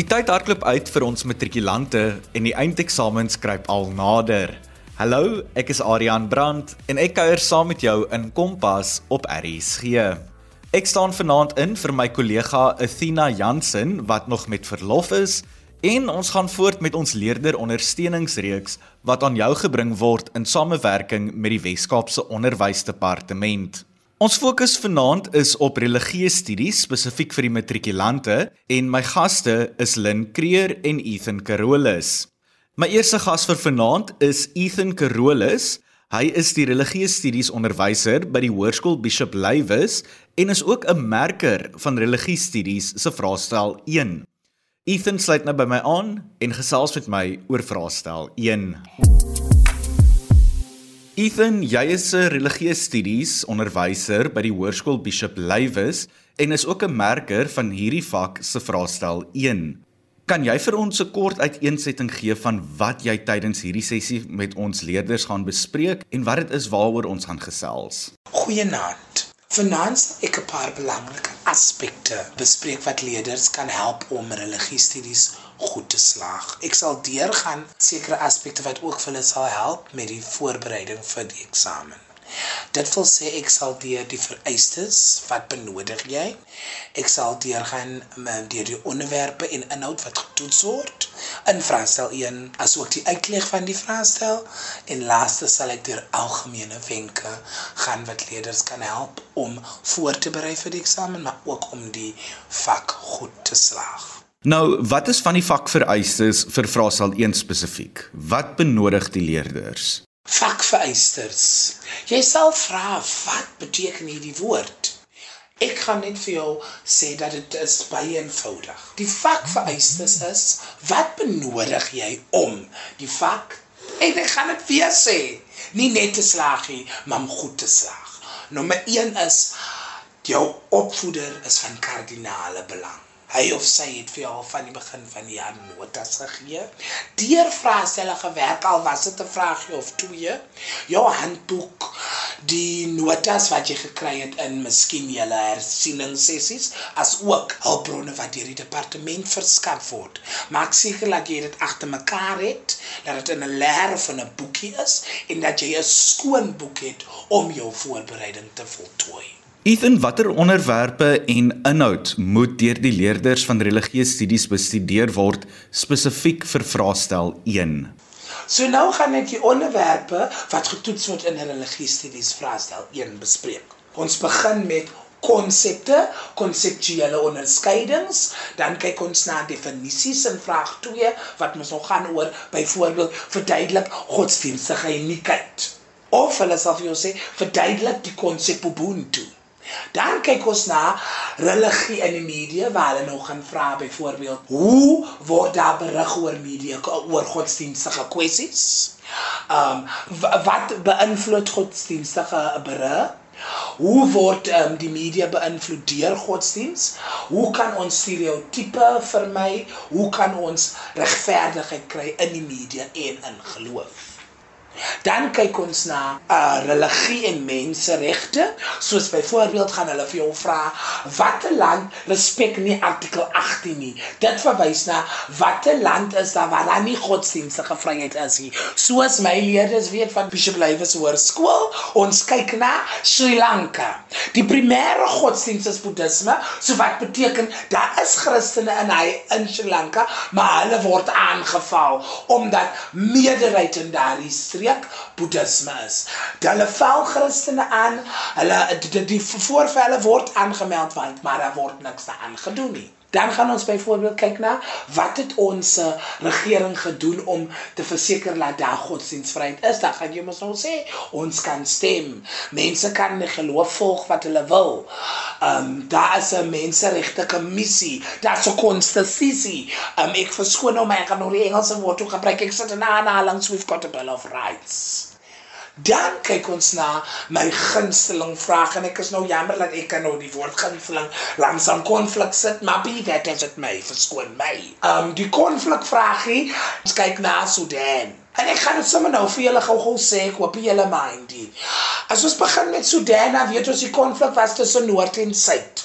Die tyd hardloop uit vir ons matrikulante en die eindeksamen skryp al nader. Hallo, ek is Adrian Brandt en ek kuier saam met jou in Kompas op RSG. Ek staan vanaand in vir my kollega Athena Jansen wat nog met verlof is en ons gaan voort met ons leerder ondersteuningsreeks wat aan jou gebring word in samewerking met die Wes-Kaapse Onderwysdepartement. Ons fokus vanaand is op religieuse studies spesifiek vir die matrikulante en my gaste is Lynn Creer en Ethan Carolus. My eerste gas vir vanaand is Ethan Carolus. Hy is die religieuse studies onderwyser by die Hoërskool Bishop Lywes en is ook 'n merker van religieuse studies se vraestel 1. Ethan sluit nou by my aan en gesels met my oor vraestel 1. Ethan, jy is 'n religieuse studies onderwyser by die Hoërskool Bishop Lywes en is ook 'n merker van hierdie vak se vraestel 1. Kan jy vir ons 'n kort uiteensetting gee van wat jy tydens hierdie sessie met ons leerders gaan bespreek en wat dit is waaroor ons gaan gesels? Goeienaand. Vanaand ek 'n paar belangrike aspekte bespreek wat leerders kan help om religiestudies goed te slaag. Ek sal deurgaan sekere aspekte wat ook vir hulle sal help met die voorbereiding vir die eksamen. Dit wil sê ek sal deur die vereistes wat benodig jy. Ek sal deurgaan deur die onderwerpe en inhoud wat getoets word in vraestel 1 asook die uitleg van die vraestel en laaste sal ek deur algemene wenke gaan wat leerders kan help om voor te berei vir die eksamen maar ook om die vak goed te slaag. Nou, wat is van die vakvereistes vir vraestel 1 spesifiek? Wat benodig die leerders? vakvereisters. Jy sal vra wat beteken hierdie woord? Ek gaan net vir jou sê dat dit is baie eenvoudig. Die vakvereisters is wat benodig jy om die vak en ek gaan dit weer sê, nie net te slaag nie, maar om goed te slaag. Nommer 1 is jou opvoeder is van kardinale belang. Hy of sy het vir jou van die begin van die jaar notas gegee. Deur vraestelle gewerk al was dit 'n vraagie of twee. Jou handboek, die notas wat jy gekry het in miskien julle hersieningssessies, as ook hulpbronne wat deur die departement verskaf word. Maak seker dat jy dit agter mekaar het, dat dit in 'n leer in 'n boekie is en dat jy 'n skoon boek het om jou voorbereiding te voltooi. Ethan, watter onderwerpe en inhoud moet deur die leerders van religieuse studies bestudeer word spesifiek vir vraestel 1? So nou gaan ek die onderwerpe wat getoets word in religieuse studies vraestel 1 bespreek. Ons begin met konsepte, konseptuele onderskeidings, dan kyk ons na definisies in vraag 2 wat ons nog gaan oor byvoorbeeld verduidelik godsdienstige uniekheid. Of hulle sal vir jou sê verduidelik die konsep ubuntu. Dan kyk ons na religie in die media waar hulle nog gaan vra byvoorbeeld hoe word daar berig oor media oor godsdienstige kwessies? Ehm um, wat beïnvloed godsdienstige berig? Hoe word um, die media beïnvloed deur godsdiens? Hoe kan ons stereotipe vermy? Hoe kan ons regverdigheid kry in die media en in geloof? Dan kyk ons na uh religie en menseregte. Soos byvoorbeeld gaan hulle vir jou vra watter land respek nie artikel 18 nie. Dit verwys na watter land is daar waar daar nie godsdienstige vryheid is nie. Soos my leerders weet van Bishop Lywes Hoërskool, ons kyk na Sri Lanka. Die primêre godsdienst is Boeddhisme, so wat beteken daar is Christene in hy in Sri Lanka, maar hulle word aangeval omdat meerderheid in daardie streek boeddhisme is. Hulle val Christene aan. Hulle die, die voorvalle word aangemeld want maar daar word niks aan gedoen nie. Dan gaan ons byvoorbeeld kyk na wat het ons uh, regering gedoen om te verseker dat daar godsdienstvryheid is. Dan gaan jy mos nou sê ons kan stem. Mense kan nie geloof volg wat hulle wil. Ehm um, daar is 'n menseregte kommissie. Daar's 'n konstitusie. Ehm um, ek verskoon nou my ek gaan nou die Engelse woord gebruik. Ek sit in 'n aanhaling we've got a bill of rights. Dan kyk ons na my gunsteling vraag en ek is nou jammer dat ek kan nou die woord gunsteling langsam konflik sit, maar be that as it may, verskoon my. Um die konflik vraagie, ons kyk na Sudan. En ek gaan dit sommer nou vir julle gou-gou sê, ek hoop julle mind dit. As ons begin met Sudan, dan weet ons die konflik was tussen Noord en Suid.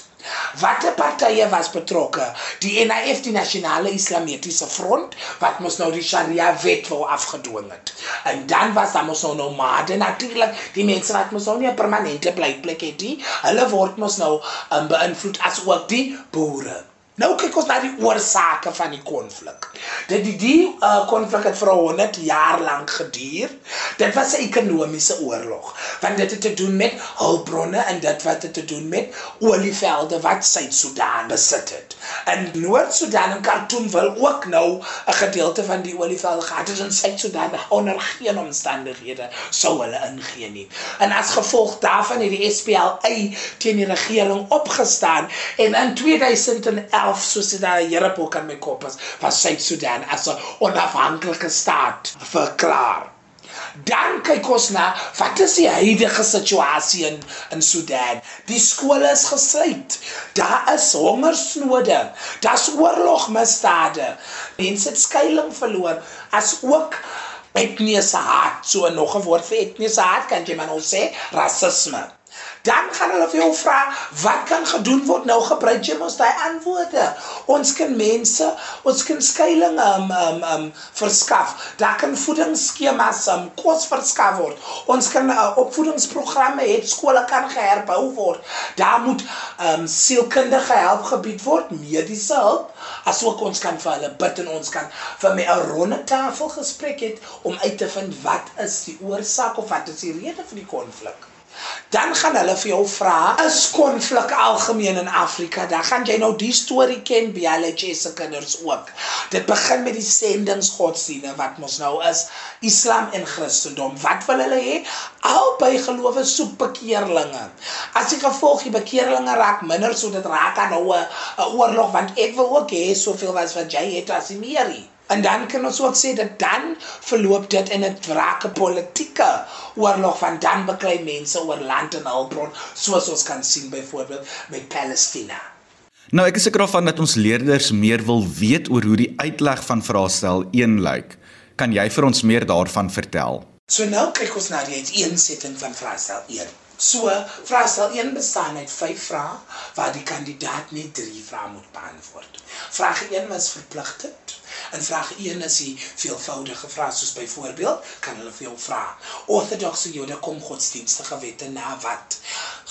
Watter partye was betrokke? Die NIF, die Nasionale Islamitiese Front, wat mos nou die Sharia wet wou afgedwing het. En dan was daar mos nou nomade natuurlik, die mense wat mos nou nie 'n permanente plekplek het nie. Hulle word mos nou um, beïnvloed as ook die boere. Nou kyk ons na die oorsake van die konflik. Dit die die uh, konflik het vir 100 jaar lank geduur. Dit was 'n ekonomiese oorlog, want dit het te doen met hulpbronne en dit wat het te doen met olievelde wat Suid-Sudan besit het. En Noord-Sudan en Khartoum wil ook nou 'n gedeelte van die olievelde gehad het en Suid-Sudan onder geen omstandighede sou hulle ingee nie. En as gevolg daarvan het die SPLA teen die regering opgestaan en in 2011 self soos dit daar Here op kan my kop is was Suid-Sudan as 'n onafhanklike staat verklaar. Dan kyk ons na wat is die huidige situasie in in Sudan. Die skole is gesluit. Daar is hongersnode. Daar's oorlogmisdade. Mense het skuilings verloor as ook etniese haat. So nog 'n woord vir etniese haat kan jy maar nou sê rasisme dan gaan hulle vir jou vra wat kan gedoen word? Nou gebruik jy mos daai antwoorde. Ons kan mense ons kan skuilings um, um um verskaf. Daar kan voedingsskemas um kos verskaf word. Ons kan uh, opvoedingsprogramme hê skole kan geherbou word. Daar moet um sielkundige help gebied word mediese hulp asook ons kan vir hulle bid en ons kan vir my 'n ronde tafel gesprek het om uit te vind wat is die oorsaak of wat is die rede vir die konflik dan gaan hulle vir jou vra is konflik algemeen in Afrika. Dan gaan jy nou die storie ken by hulle se kinders ook. Dit begin met die sendingsgodsdiene wat mos nou is Islam en Christendom. Wat wil hulle hê? Albei gelowe soek bekeerlinge. As die gevolg die bekeerlinge raak minder so dit raak aan nou 'n oorlog want ek wil ook hê soveel as wat jy het as die meerie En dan kan ons ook sê dat dan verloop dit in 'n wrake politieke oorlog van dan beklei mense oor land en hulpbron soos ons kan sien byvoorbeeld met Palestina. Nou ek is seker van dat ons leerders meer wil weet oor hoe die uitleg van vraestel 1 lyk. Kan jy vir ons meer daarvan vertel? So nou kyk ons na die uiteensetting van vraestel 1. So, vraestel 1 bestaan uit 5 vrae waar die kandidaat net 3 vrae moet beantwoord. Vraag 1 was verpligtend. In vraag 1 is die veelvoudige vrae soos byvoorbeeld, kan hulle vir jou vra: Orthodoxe Jode kom godsdienstige wette na wat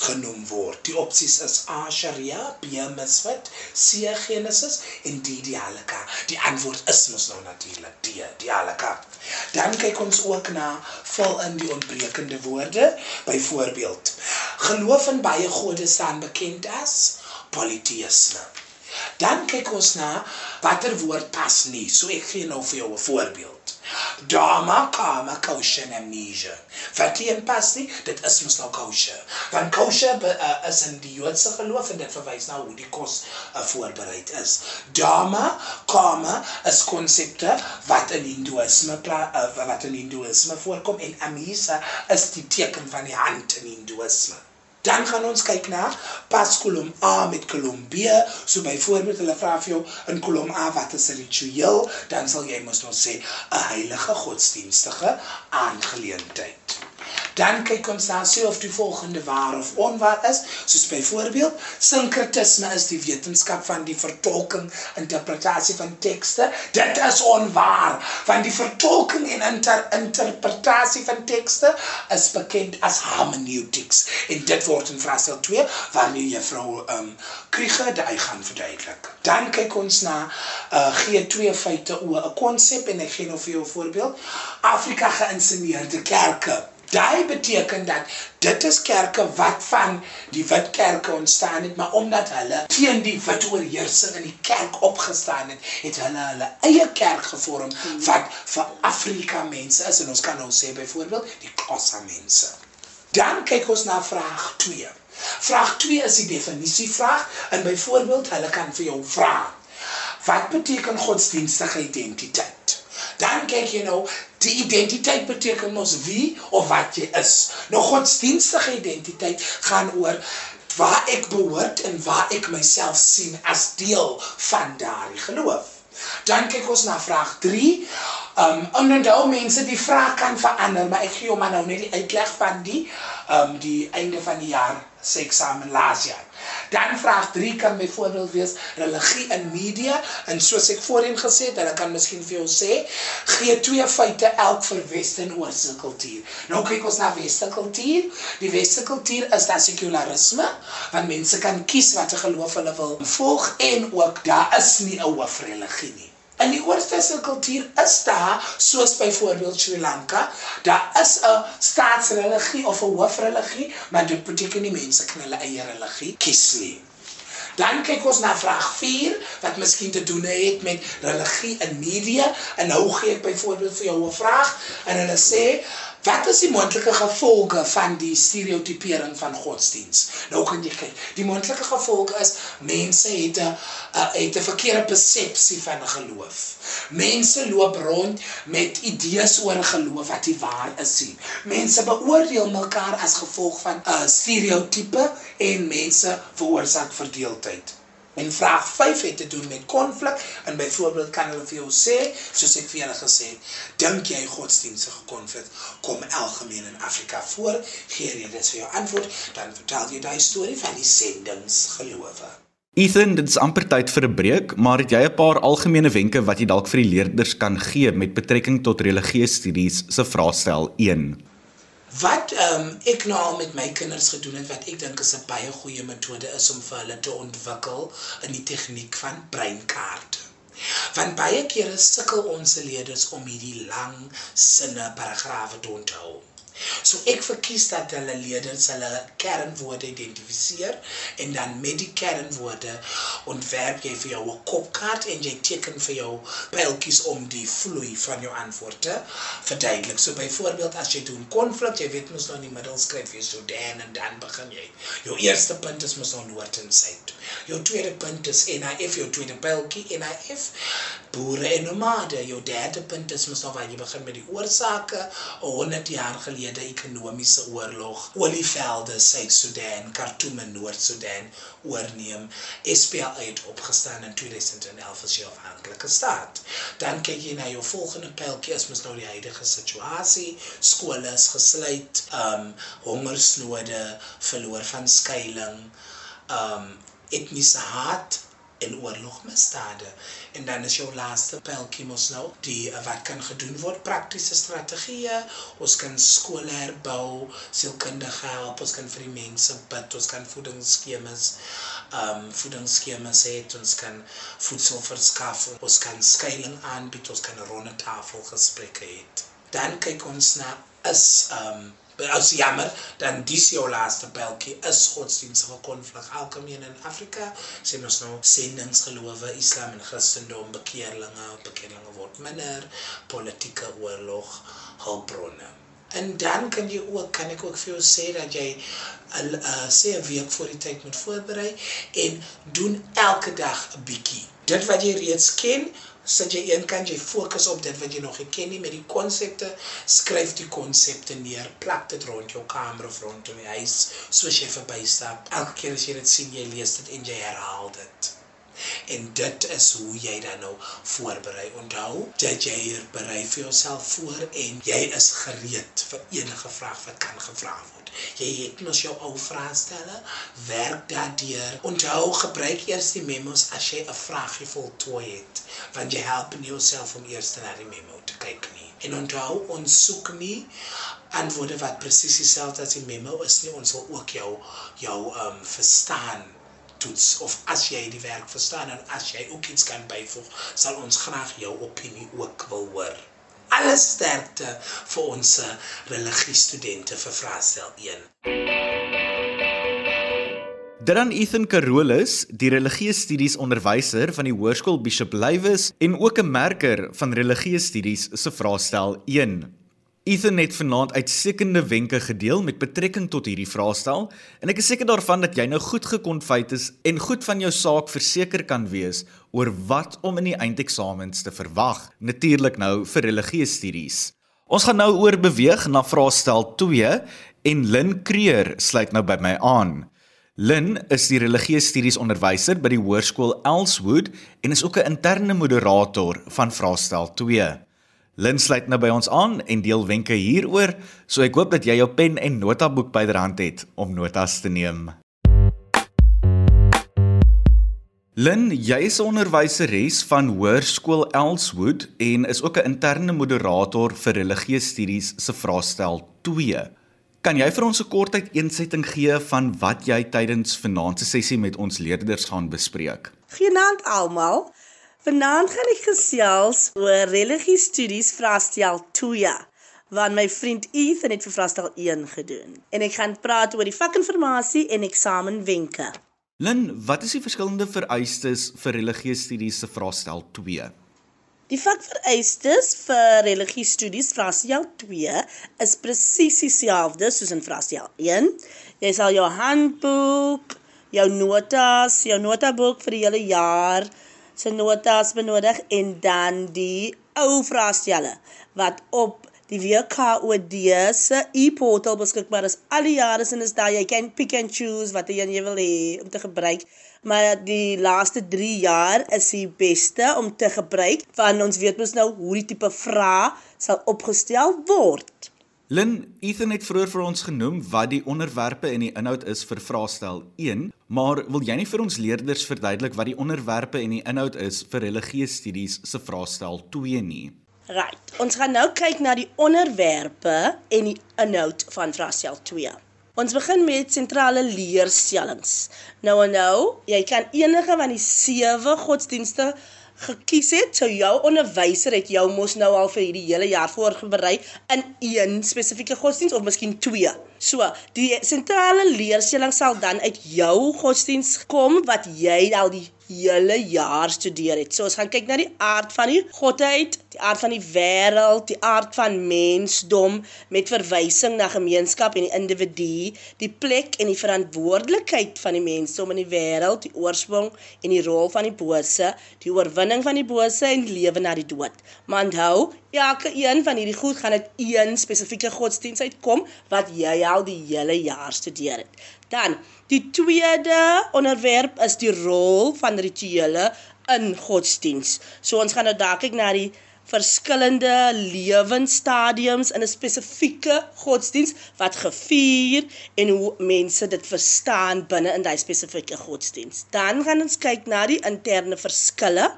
genoem word. Die opsies is A Sharia, B Miswet, C Genesis en D die Halakha. Die antwoord is mos nou natuurlik D die Halakha. Dan kyk ons ook na vul in die ontbrekende woorde. Byvoorbeeld, geloof in baie gode staan bekend as polytheïsme. Dan kyk ons na watter woord pas nie. So ek gee nou vir jou 'n voorbeeld. Dama kama kosher amnesia. Hier pas nie, dit is mos nou kosher. Want kosher uh, is in die Joodse geloof en dit verwys na hoe die kos uh, voorberei is. Dama kama is konsepte wat in Hindoeïsme uh, wat in Hindoeïsme voorkom en amisa is die teken van die hand in Hindoeïsme. Dan gaan ons kyk na pas kolom A met kolom B. So byvoorbeeld hulle vra vir jou in kolom A wat is 'n ritueel, dan sal jy mos nou sê 'n heilige godsdienstige aangeleentheid. Dan kyk ons dan sê of die volgende waar of onwaar is, soos byvoorbeeld sinkretisme is die wetenskap van die vertolking, interpretasie van tekste. Dit is onwaar, want die vertolking en inter interpretasie van tekste is bekend as hermeneutics en dit word in vraestel 2 wanneer juffrou um Krieger daai gaan verduidelik. Dan kyk ons na uh gee twee feite oor 'n konsep en 'n voorbeeld. Afrika geïnsineerde kerke Daai beteken dat dit is kerke wat van die wit kerke ontstaan het, maar omdat hulle teen die wit oorheersing in die kerk opgestaan het, het hulle hulle eie kerk gevorm wat vir Afrika mense is en ons kan nou sê byvoorbeeld die Xhosa mense. Dan kyk ons na vraag 2. Vraag 2 is die definisie vraag en byvoorbeeld hulle kan vir jou vra: Wat beteken godsdienstige identiteit? Dan kyk jy nou, die identiteit beteken mos wie of wat jy is. Nou godsdienstige identiteit gaan oor waar ek behoort en waar ek myself sien as deel van daardie geloof. Dan kyk ons na vraag 3. Um en nou mense die vraag kan verander, maar ek gee maar nou net die uitleg van die um die einde van die jaar se eksamen laas jaar. Dan vraag 3 kan byvoorbeeld wees religie in media en soos ek voorheen gesê het, hulle kan miskien vir jou sê, gee twee feite elk vir Wes-Oorse kultuur. Nou kyk ons na Wes-Oorse kultuur. Die Wes-Oorse kultuur is dan sekularisme, want mense kan kies watter geloof hulle wil volg en ook daar is nie 'n hoofreligie nie. In die Oos-Afrikaanse kultuur is daar, soos byvoorbeeld Sri Lanka, daar is 'n staatsreligie of 'n hoofreligie, maar dit beteken nie mense kan hulle eie religie kies nie. Dan kyk ons na vraag 4 wat miskien te doen het met religie in media en nou gee ek byvoorbeeld vir jou 'n vraag en hulle sê Wat is die moontlike gevolge van die stereotipering van godsdiens? Nou kan jy kyk. Die moontlike gevolge is mense het 'n het 'n verkeerde persepsie van geloof. Mense loop rond met idees oor geloof wat nie waar is nie. Mense beoordeel mekaar as gevolg van 'n uh, stereotipe en mense veroorsaak verdeeldheid. En vraag 5 het te doen met konflik en byvoorbeeld kan hulle vir jou sê, soos ek vir julle gesê het, dink jy godsdienstige konflik kom algemeen in Afrika voor? Gee jy dit vir jou antwoord, dan vertel jy daai storie van die sendingsgelowe. Ethan, dit is amper tyd vir 'n breek, maar het jy 'n paar algemene wenke wat jy dalk vir die leerders kan gee met betrekking tot religieuse studies se vraestel 1? Wat um, ek nou al met my kinders gedoen het wat ek dink is 'n baie goeie metode is om vir hulle te ontwikkel in die tegniek van breinkaarte. Want baie kere sukkel ons leerders om hierdie lang sinne paragrawe te onthou. So ek verkies dat hulle leerders hulle kernwoorde identifiseer en dan met die kernwoorde ontwerp jy vir jou kopkaart en jy teken vir jou pyltjies om die vloei van jou antwoorde verduidelik. So byvoorbeeld as jy doen konflik, jy weet mos nou in die middel skryf dan en dan begin jy. Jou eerste punt is mos nou noord en. Jou tweede punt is NIF, jou tweede pyltjie NIF boere en nomade. Jou derde punt is mos waar jy begin met die oorsake 100 jaar gelede ekonomiese oorlog, olievelde Suid-Sudan, Khartoum en Noord-Sudan oorneem. SPLA het opgestaan in 2011 as 'n afhanklike staat. Dan kyk jy na jou volgende pyltjie as mos nou die huidige situasie. Skole is gesluit, um hongersnode, verloor van skuilings, um etniese haat en oorlogmisdade. En dan is jou laaste pyltjie mos nou die eh, wat kan gedoen word praktiese strategieë. Ons kan skole herbou, sielkundige help, ons kan vir die mense bid, ons kan voedingsskemas ehm um, voedingsskemas hê, ons kan voedsel verskaf, ons kan skuilings aanbied, ons kan ronde tafel gesprekke hê. Dan kyk ons na is ehm um, as jammer dan dis jou laaste pyltjie is godsdienstige konflik. Algemeen in Afrika sien ons nou sendingsgelowe islam en christendom bekeerlinge bekeerlinge word minder politieke oorlog hulpbronne. En dan kan jy ook kan ek ook vir jou sê dat jy 'n uh, sê 'n week voor die tyd moet voorberei en doen elke dag 'n bietjie. Dit wat jy reeds ken sit jy een kant jy fokus op dit wat jy nog geken nie met die konsepte skryf die konsepte neer plak dit rond jou kamer of rondom die huis soos jy verbystap elke keer as jy dit sien jy lees dit en jy herhaal dit en dit is hoe jy dan nou voorberei onthou jy hier berei vir jouself voor en jy is gereed vir enige vraag wat kan gevra word Jy het mos jou ou vraestelle, werk daardeur. Onthou gebruik eers die memos as jy 'n vraagie voltooi het, want jy help nie jouself om eers na die memo te kyk nie. En onthou, ons soek nie antwoorde wat presies dieselfde as die memo is nie. Ons wil ook jou jou ehm um, verstaan toets of as jy die werk verstaan en as jy ook iets kan byvoeg, sal ons graag jou opinie ook wil hoor alle sterkte vir ons religiestudente vir Vraestel 1. Dan Ethan Carolus, die religieuse studies onderwyser van die Hoërskool Bishop Lywes en ook 'n merker van religieuse studies se vraestel 1. Ethan het vanaand uitstekende wenke gedeel met betrekking tot hierdie vraestel en ek is seker daarvan dat jy nou goed gekonfyt is en goed van jou saak verseker kan wees oor wat om in die eindeksamens te verwag, natuurlik nou vir religieuse studies. Ons gaan nou oor beweeg na vraestel 2 en Lin Creer sluit nou by my aan. Lin is die religieuse studies onderwyser by die Hoërskool Elswood en is ook 'n interne moderator van vraestel 2. Lynn sluit nou by ons aan en deel wenke hieroor, so ek hoop dat jy jou pen en notaboek byderhand het om notas te neem. Lynn, jy is 'n onderwyseres van Hoërskool Elswood en is ook 'n interne moderator vir religieuse studies se vraestel 2. Kan jy vir ons 'n kort uiteensetting gee van wat jy tydens vanaand se sessie met ons leerders gaan bespreek? Goeienaand almal. Vanaand gaan ek gesels oor religie studies vraestel 2 wat my vriend Ethan het vir vraestel 1 gedoen. En ek gaan praat oor die vakinformasie en eksamenwenke. Lin, wat is die verskillende vereistes vir religie studies se vraestel 2? Die vakvereistes vir religie studies vraestel 2 is presies dieselfde soos in vraestel 1. Jy sal jou handboek, jou notas, jou notaboek vir die hele jaar se notas benodig en dan die ou vraestelle wat op die WKOD se e-portal beskikbaar is. Al die jare is daar jy kan pick and choose wat jy wil hê om te gebruik. Maar die laaste 3 jaar is die beste om te gebruik want ons weet mos nou hoe die tipe vrae sal opgestel word. Lin, Ethan het vroeër vir ons genoem wat die onderwerpe en die inhoud is vir vraestel 1, maar wil jy nie vir ons leerders verduidelik wat die onderwerpe en die inhoud is vir religieuse studies se vraestel 2 nie? Right. Ons gaan nou kyk na die onderwerpe en die inhoud van vraestel 2. Ons begin met sentrale leerstellings. Nou en nou, jy kan enige van die 7 godsdienste gekies het, sou jou onderwyser het jou mos nou al vir hierdie hele jaar voorberei in een spesifieke godsdiens of miskien twee. So, die sentrale leerstelling sal dan uit jou godsdiens kom wat jy al die hele jaar studeer het. So ons gaan kyk na die aard van die godheid, die aard van die wêreld, die aard van mensdom met verwysing na gemeenskap en die individu, die plek en die verantwoordelikheid van die mensdom in die wêreld, die oorsprong en die rol van die bose, die oorwinning van die bose en die lewe na die dood. Maar onthou, elke een van hierdie goed gaan uit een spesifieke godsdiens uitkom wat jy al die hele jaar studeer het. Dan, die tweede onderwerp is die rol van rituele in godsdiens. So ons gaan nou daar kyk na die verskillende lewensstadiums in 'n spesifieke godsdiens wat gevier en hoe mense dit verstaan binne in daai spesifieke godsdiens. Dan gaan ons kyk na die interne verskille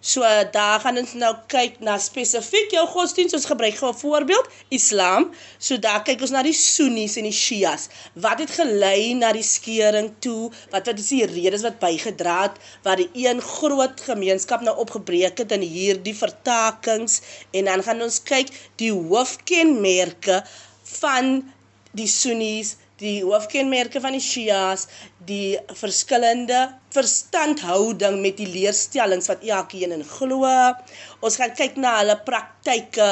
So daar gaan ons nou kyk na spesifiek jou godsdienst. Ons gebruik gou 'n voorbeeld, Islam. So daar kyk ons na die Sunnis en die Shias. Wat het gelei na die skering toe? Wat wat is die redes wat bygedra het wat die een groot gemeenskap nou opgebreek het in hierdie vertakings? En dan gaan ons kyk die hoofkenmerke van die Sunnis die hoofkenmerke van die Shias, die verskillende verstandhouding met die leerstellings wat elkeen in glo. Ons gaan kyk na hulle praktyke,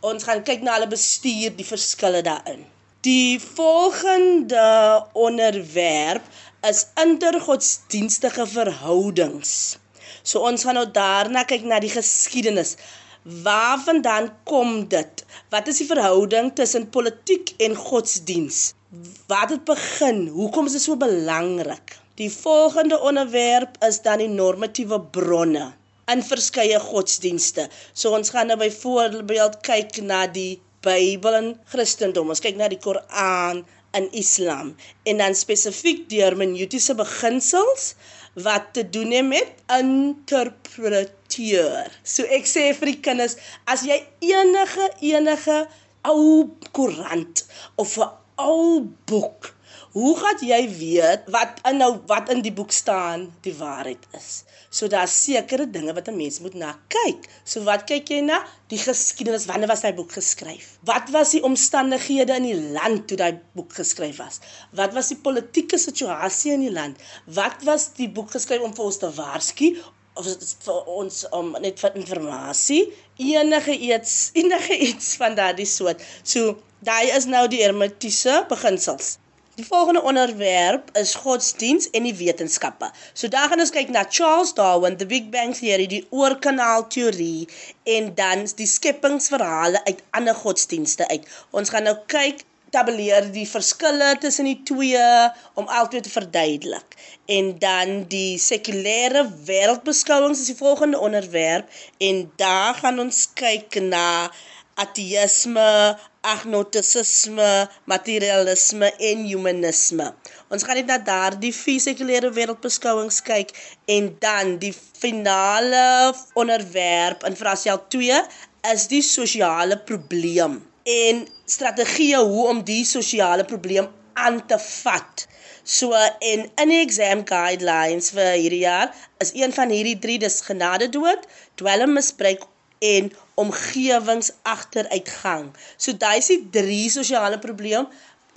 ons gaan kyk na hulle bestuur, die verskille daarin. Die volgende onderwerp is intergodsdienstige verhoudings. So ons gaan nou daarna kyk na die geskiedenis. Waarvandaan kom dit? Wat is die verhouding tussen politiek en godsdiens? Wat het begin? Hoekom is dit so belangrik? Die volgende onderwerp is dan die normatiewe bronne in verskeie godsdienste. So ons gaan nou byvoorbeeld kyk na die Bybel in Christendom. Ons kyk na die Koran in Islam en dan spesifiek die hermeneutiese beginsels wat te doen het met interpreteer. So ek sê vir die kinders, as jy enige enige ou koerant of 'n ou boek. Hoe gaan jy weet wat in nou wat in die boek staan die waarheid is? So daar's sekere dinge wat 'n mens moet na kyk. So wat kyk jy na? Die geskiedenis, wanneer was daai boek geskryf? Wat was die omstandighede in die land toe daai boek geskryf was? Wat was die politieke situasie in die land? Wat was die boek geskryf om vir ons te waarsku of vir ons om net vir inligting enige iets enige iets van daardie soort. So Daai is nou die hermetiese beginsels. Die volgende onderwerp is godsdiens en die wetenskappe. So daar gaan ons kyk na Charles Darwin, the Big Bang Theory, die oorkanaal teorie en dan die skepingsverhale uit ander godsdienste uit. Ons gaan nou kyk tabuleer die verskille tussen die twee om albei te verduidelik. En dan die sekulêre wêreldbeskouings is die volgende onderwerp en daar gaan ons kyk na ateïsme, agnosticisme, materialisme en humanisme. Ons gaan net na daardie vier sekulêre wêreldbeskouings kyk en dan die finale onderwerp in Frasiel 2 is die sosiale probleem en strategieë hoe om die sosiale probleem aan te vat. So en in die exam guidelines vir hierdie jaar is een van hierdie drie dis genade dood, dwelmmisbruik en omgewingsagteruitgang. So daai is die drie sosiale probleem.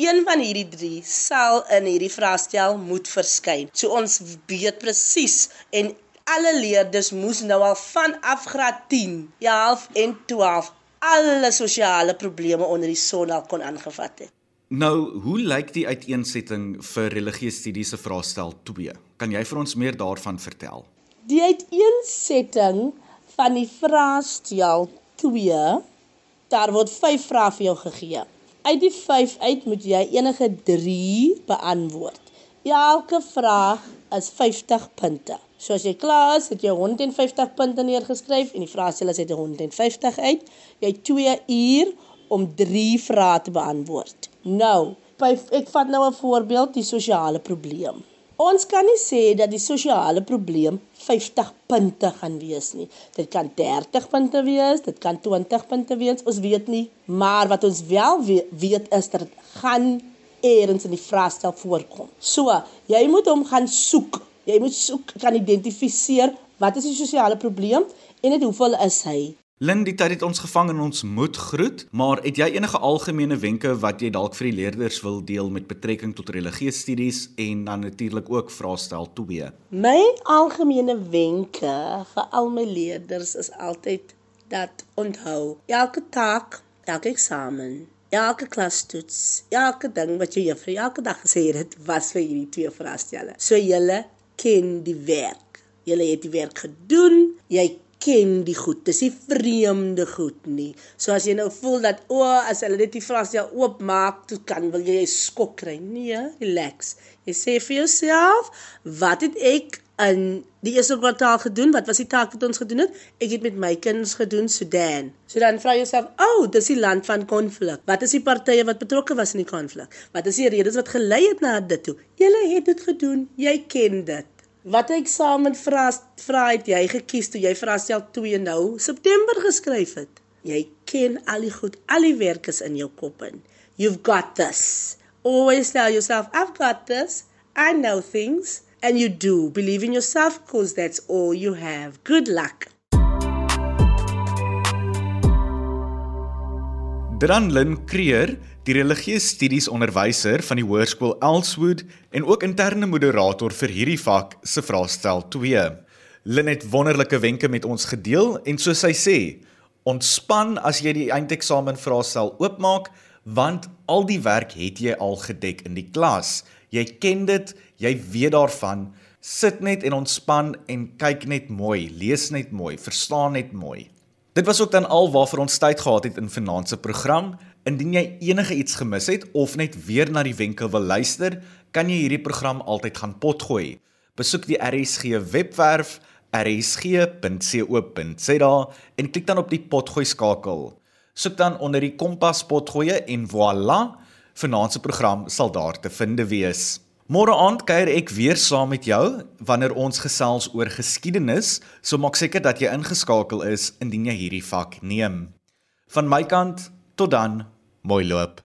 Een van hierdie drie sal in hierdie vraestel moet verskyn. So ons weet presies en alle leerders moes nou al vanaf graad 10, 11 en 12 alle sosiale probleme onder die son al kon aangevat het. Nou, hoe lyk die uiteensetting vir religieuse studies se vraestel 2? Kan jy vir ons meer daarvan vertel? Die uiteensetting van die vraestel 2, daar word 5 vrae vir jou gegee. Uit die 5 uit moet jy enige 3 beantwoord. Elke vraag is 50 punte. So as jy klaar is, het jy 150 punte neergeskryf en die vraestel is uit 150 uit. Jy het 2 uur om 3 vrae te beantwoord. Nou, by, ek vat nou 'n voorbeeld, die sosiale probleem. Ons kan nie sê dat die sosiale probleem 50 punte gaan wees nie. Dit kan 30 punte wees, dit kan 20 punte wees, ons weet nie, maar wat ons wel weet is dat dit gaan eers in die vraestel voorkom. So, jy moet hom gaan soek Jy moet soek kan identifiseer wat is die sosiale probleem en net hoeveel is hy. Lindy, dit het ons gevang en ons moet groet, maar het jy enige algemene wenke wat jy dalk vir die leerders wil deel met betrekking tot religieuse studies en dan natuurlik ook vraestel 2? My algemene wenke vir al my leerders is altyd dat onthou, elke taak, elke eksamen Elke klastoets, elke ding wat jy juffrou elke dag gesê het, was vir hierdie twee vraestelle. So julle ken die werk. Jy het die werk gedoen, jy ken die goed. Dis nie vreemde goed nie. So as jy nou voel dat o, oh, as hulle dit die vras jou oopmaak, toe kan wil jy skok kry. Nee, relax. Jy sê vir jouself, wat het ek in die eerste kwartaal gedoen? Wat was die taak wat ons gedoen het? Ek het met my kinders gedoen Sudan. So dan vra jouself, "O, oh, dis die land van konflik. Wat is die partye wat betrokke was in die konflik? Wat is die redes wat gelei het na dit toe? Julle het dit gedoen. Jy ken dit." Wat eksamen vra vra het jy gekies toe jy vir astel 2 nou September geskryf het? Jy ken al die goed, al die werk is in jou kop in. You've got this. Always tell yourself I've got this. I know things and you do. Believe in yourself because that's all you have. Good luck. Dranlin Creer die religieuse studies onderwyser van die hoërskool Elswood en ook interne moderator vir hierdie vak se vraestel 2. Lynn het wonderlike wenke met ons gedeel en soos sy sê, ontspan as jy die eindeksamen vraestel oopmaak want al die werk het jy al gedek in die klas. Jy ken dit, jy weet daarvan. Sit net en ontspan en kyk net mooi, lees net mooi, verstaan net mooi. Dit was ook dan al waarvoor ons tyd gehad het in vanaand se program. Indien jy enige iets gemis het of net weer na die wenke wil luister, kan jy hierdie program altyd gaan potgooi. Besoek die RSG webwerf rsg.co.za en klik dan op die potgooi skakel. Soek dan onder die kompas potgooi en voilà, vanaand se program sal daar te vind wees. Môre aand kuier ek weer saam met jou wanneer ons gesels oor geskiedenis, so maak seker dat jy ingeskakel is indien jy hierdie vak neem. Van my kant Tot dan, mooi loop.